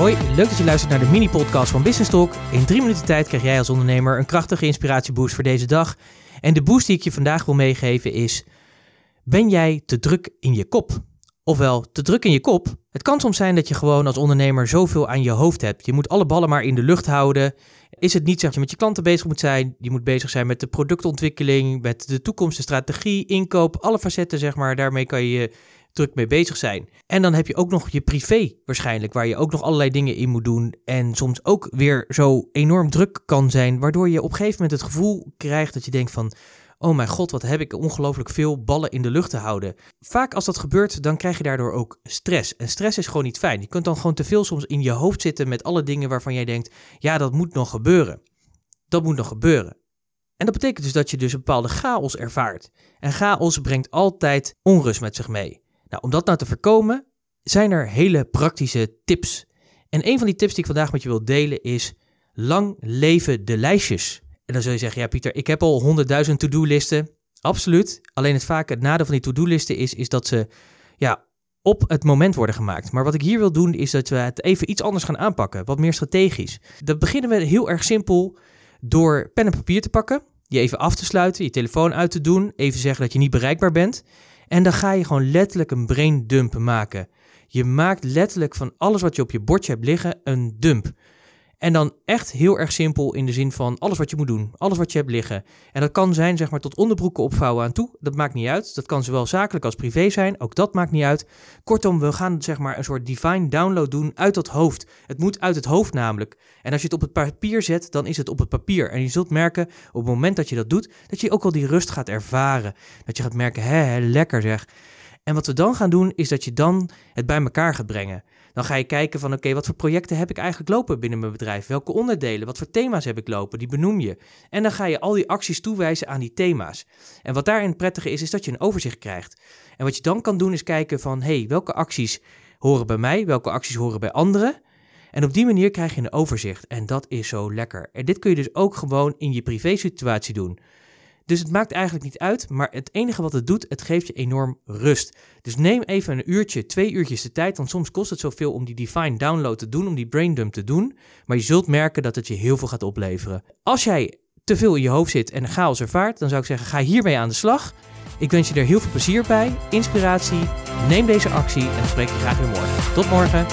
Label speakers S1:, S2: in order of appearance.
S1: Hoi, leuk dat je luistert naar de mini-podcast van Business Talk. In drie minuten tijd krijg jij als ondernemer een krachtige inspiratieboost voor deze dag. En de boost die ik je vandaag wil meegeven is: Ben jij te druk in je kop? Ofwel, te druk in je kop. Het kan soms zijn dat je gewoon als ondernemer zoveel aan je hoofd hebt. Je moet alle ballen maar in de lucht houden. Is het niet zeg dat je met je klanten bezig moet zijn? Je moet bezig zijn met de productontwikkeling, met de toekomst, de strategie, inkoop, alle facetten zeg maar. Daarmee kan je druk mee bezig zijn. En dan heb je ook nog je privé waarschijnlijk, waar je ook nog allerlei dingen in moet doen. En soms ook weer zo enorm druk kan zijn, waardoor je op een gegeven moment het gevoel krijgt dat je denkt van... Oh mijn god, wat heb ik ongelooflijk veel ballen in de lucht te houden. Vaak als dat gebeurt, dan krijg je daardoor ook stress. En stress is gewoon niet fijn. Je kunt dan gewoon te veel soms in je hoofd zitten met alle dingen waarvan jij denkt: ja, dat moet nog gebeuren. Dat moet nog gebeuren. En dat betekent dus dat je dus een bepaalde chaos ervaart. En chaos brengt altijd onrust met zich mee. Nou, om dat nou te voorkomen, zijn er hele praktische tips. En een van die tips die ik vandaag met je wil delen is: lang leven de lijstjes. En dan zul je zeggen: Ja, Pieter, ik heb al 100.000 to-do-listen. Absoluut. Alleen het vaak nadeel van die to-do-listen is, is dat ze ja, op het moment worden gemaakt. Maar wat ik hier wil doen, is dat we het even iets anders gaan aanpakken. Wat meer strategisch. Dat beginnen we heel erg simpel door pen en papier te pakken. Je even af te sluiten, je telefoon uit te doen. Even zeggen dat je niet bereikbaar bent. En dan ga je gewoon letterlijk een brain dump maken. Je maakt letterlijk van alles wat je op je bordje hebt liggen een dump. En dan echt heel erg simpel in de zin van alles wat je moet doen, alles wat je hebt liggen. En dat kan zijn zeg maar tot onderbroeken opvouwen aan toe, dat maakt niet uit. Dat kan zowel zakelijk als privé zijn, ook dat maakt niet uit. Kortom, we gaan zeg maar een soort divine download doen uit het hoofd. Het moet uit het hoofd namelijk. En als je het op het papier zet, dan is het op het papier. En je zult merken op het moment dat je dat doet, dat je ook al die rust gaat ervaren. Dat je gaat merken, hè, lekker zeg. En wat we dan gaan doen, is dat je dan het bij elkaar gaat brengen. Dan ga je kijken van oké, wat voor projecten heb ik eigenlijk lopen binnen mijn bedrijf? Welke onderdelen, wat voor thema's heb ik lopen? Die benoem je. En dan ga je al die acties toewijzen aan die thema's. En wat daarin prettige is, is dat je een overzicht krijgt. En wat je dan kan doen is kijken van hey, welke acties horen bij mij? Welke acties horen bij anderen? En op die manier krijg je een overzicht. En dat is zo lekker. En dit kun je dus ook gewoon in je privé situatie doen. Dus het maakt eigenlijk niet uit, maar het enige wat het doet, het geeft je enorm rust. Dus neem even een uurtje, twee uurtjes de tijd, want soms kost het zoveel om die Define download te doen, om die braindump te doen. Maar je zult merken dat het je heel veel gaat opleveren. Als jij te veel in je hoofd zit en chaos ervaart, dan zou ik zeggen, ga hiermee aan de slag. Ik wens je er heel veel plezier bij, inspiratie. Neem deze actie en spreek je graag weer morgen. Tot morgen.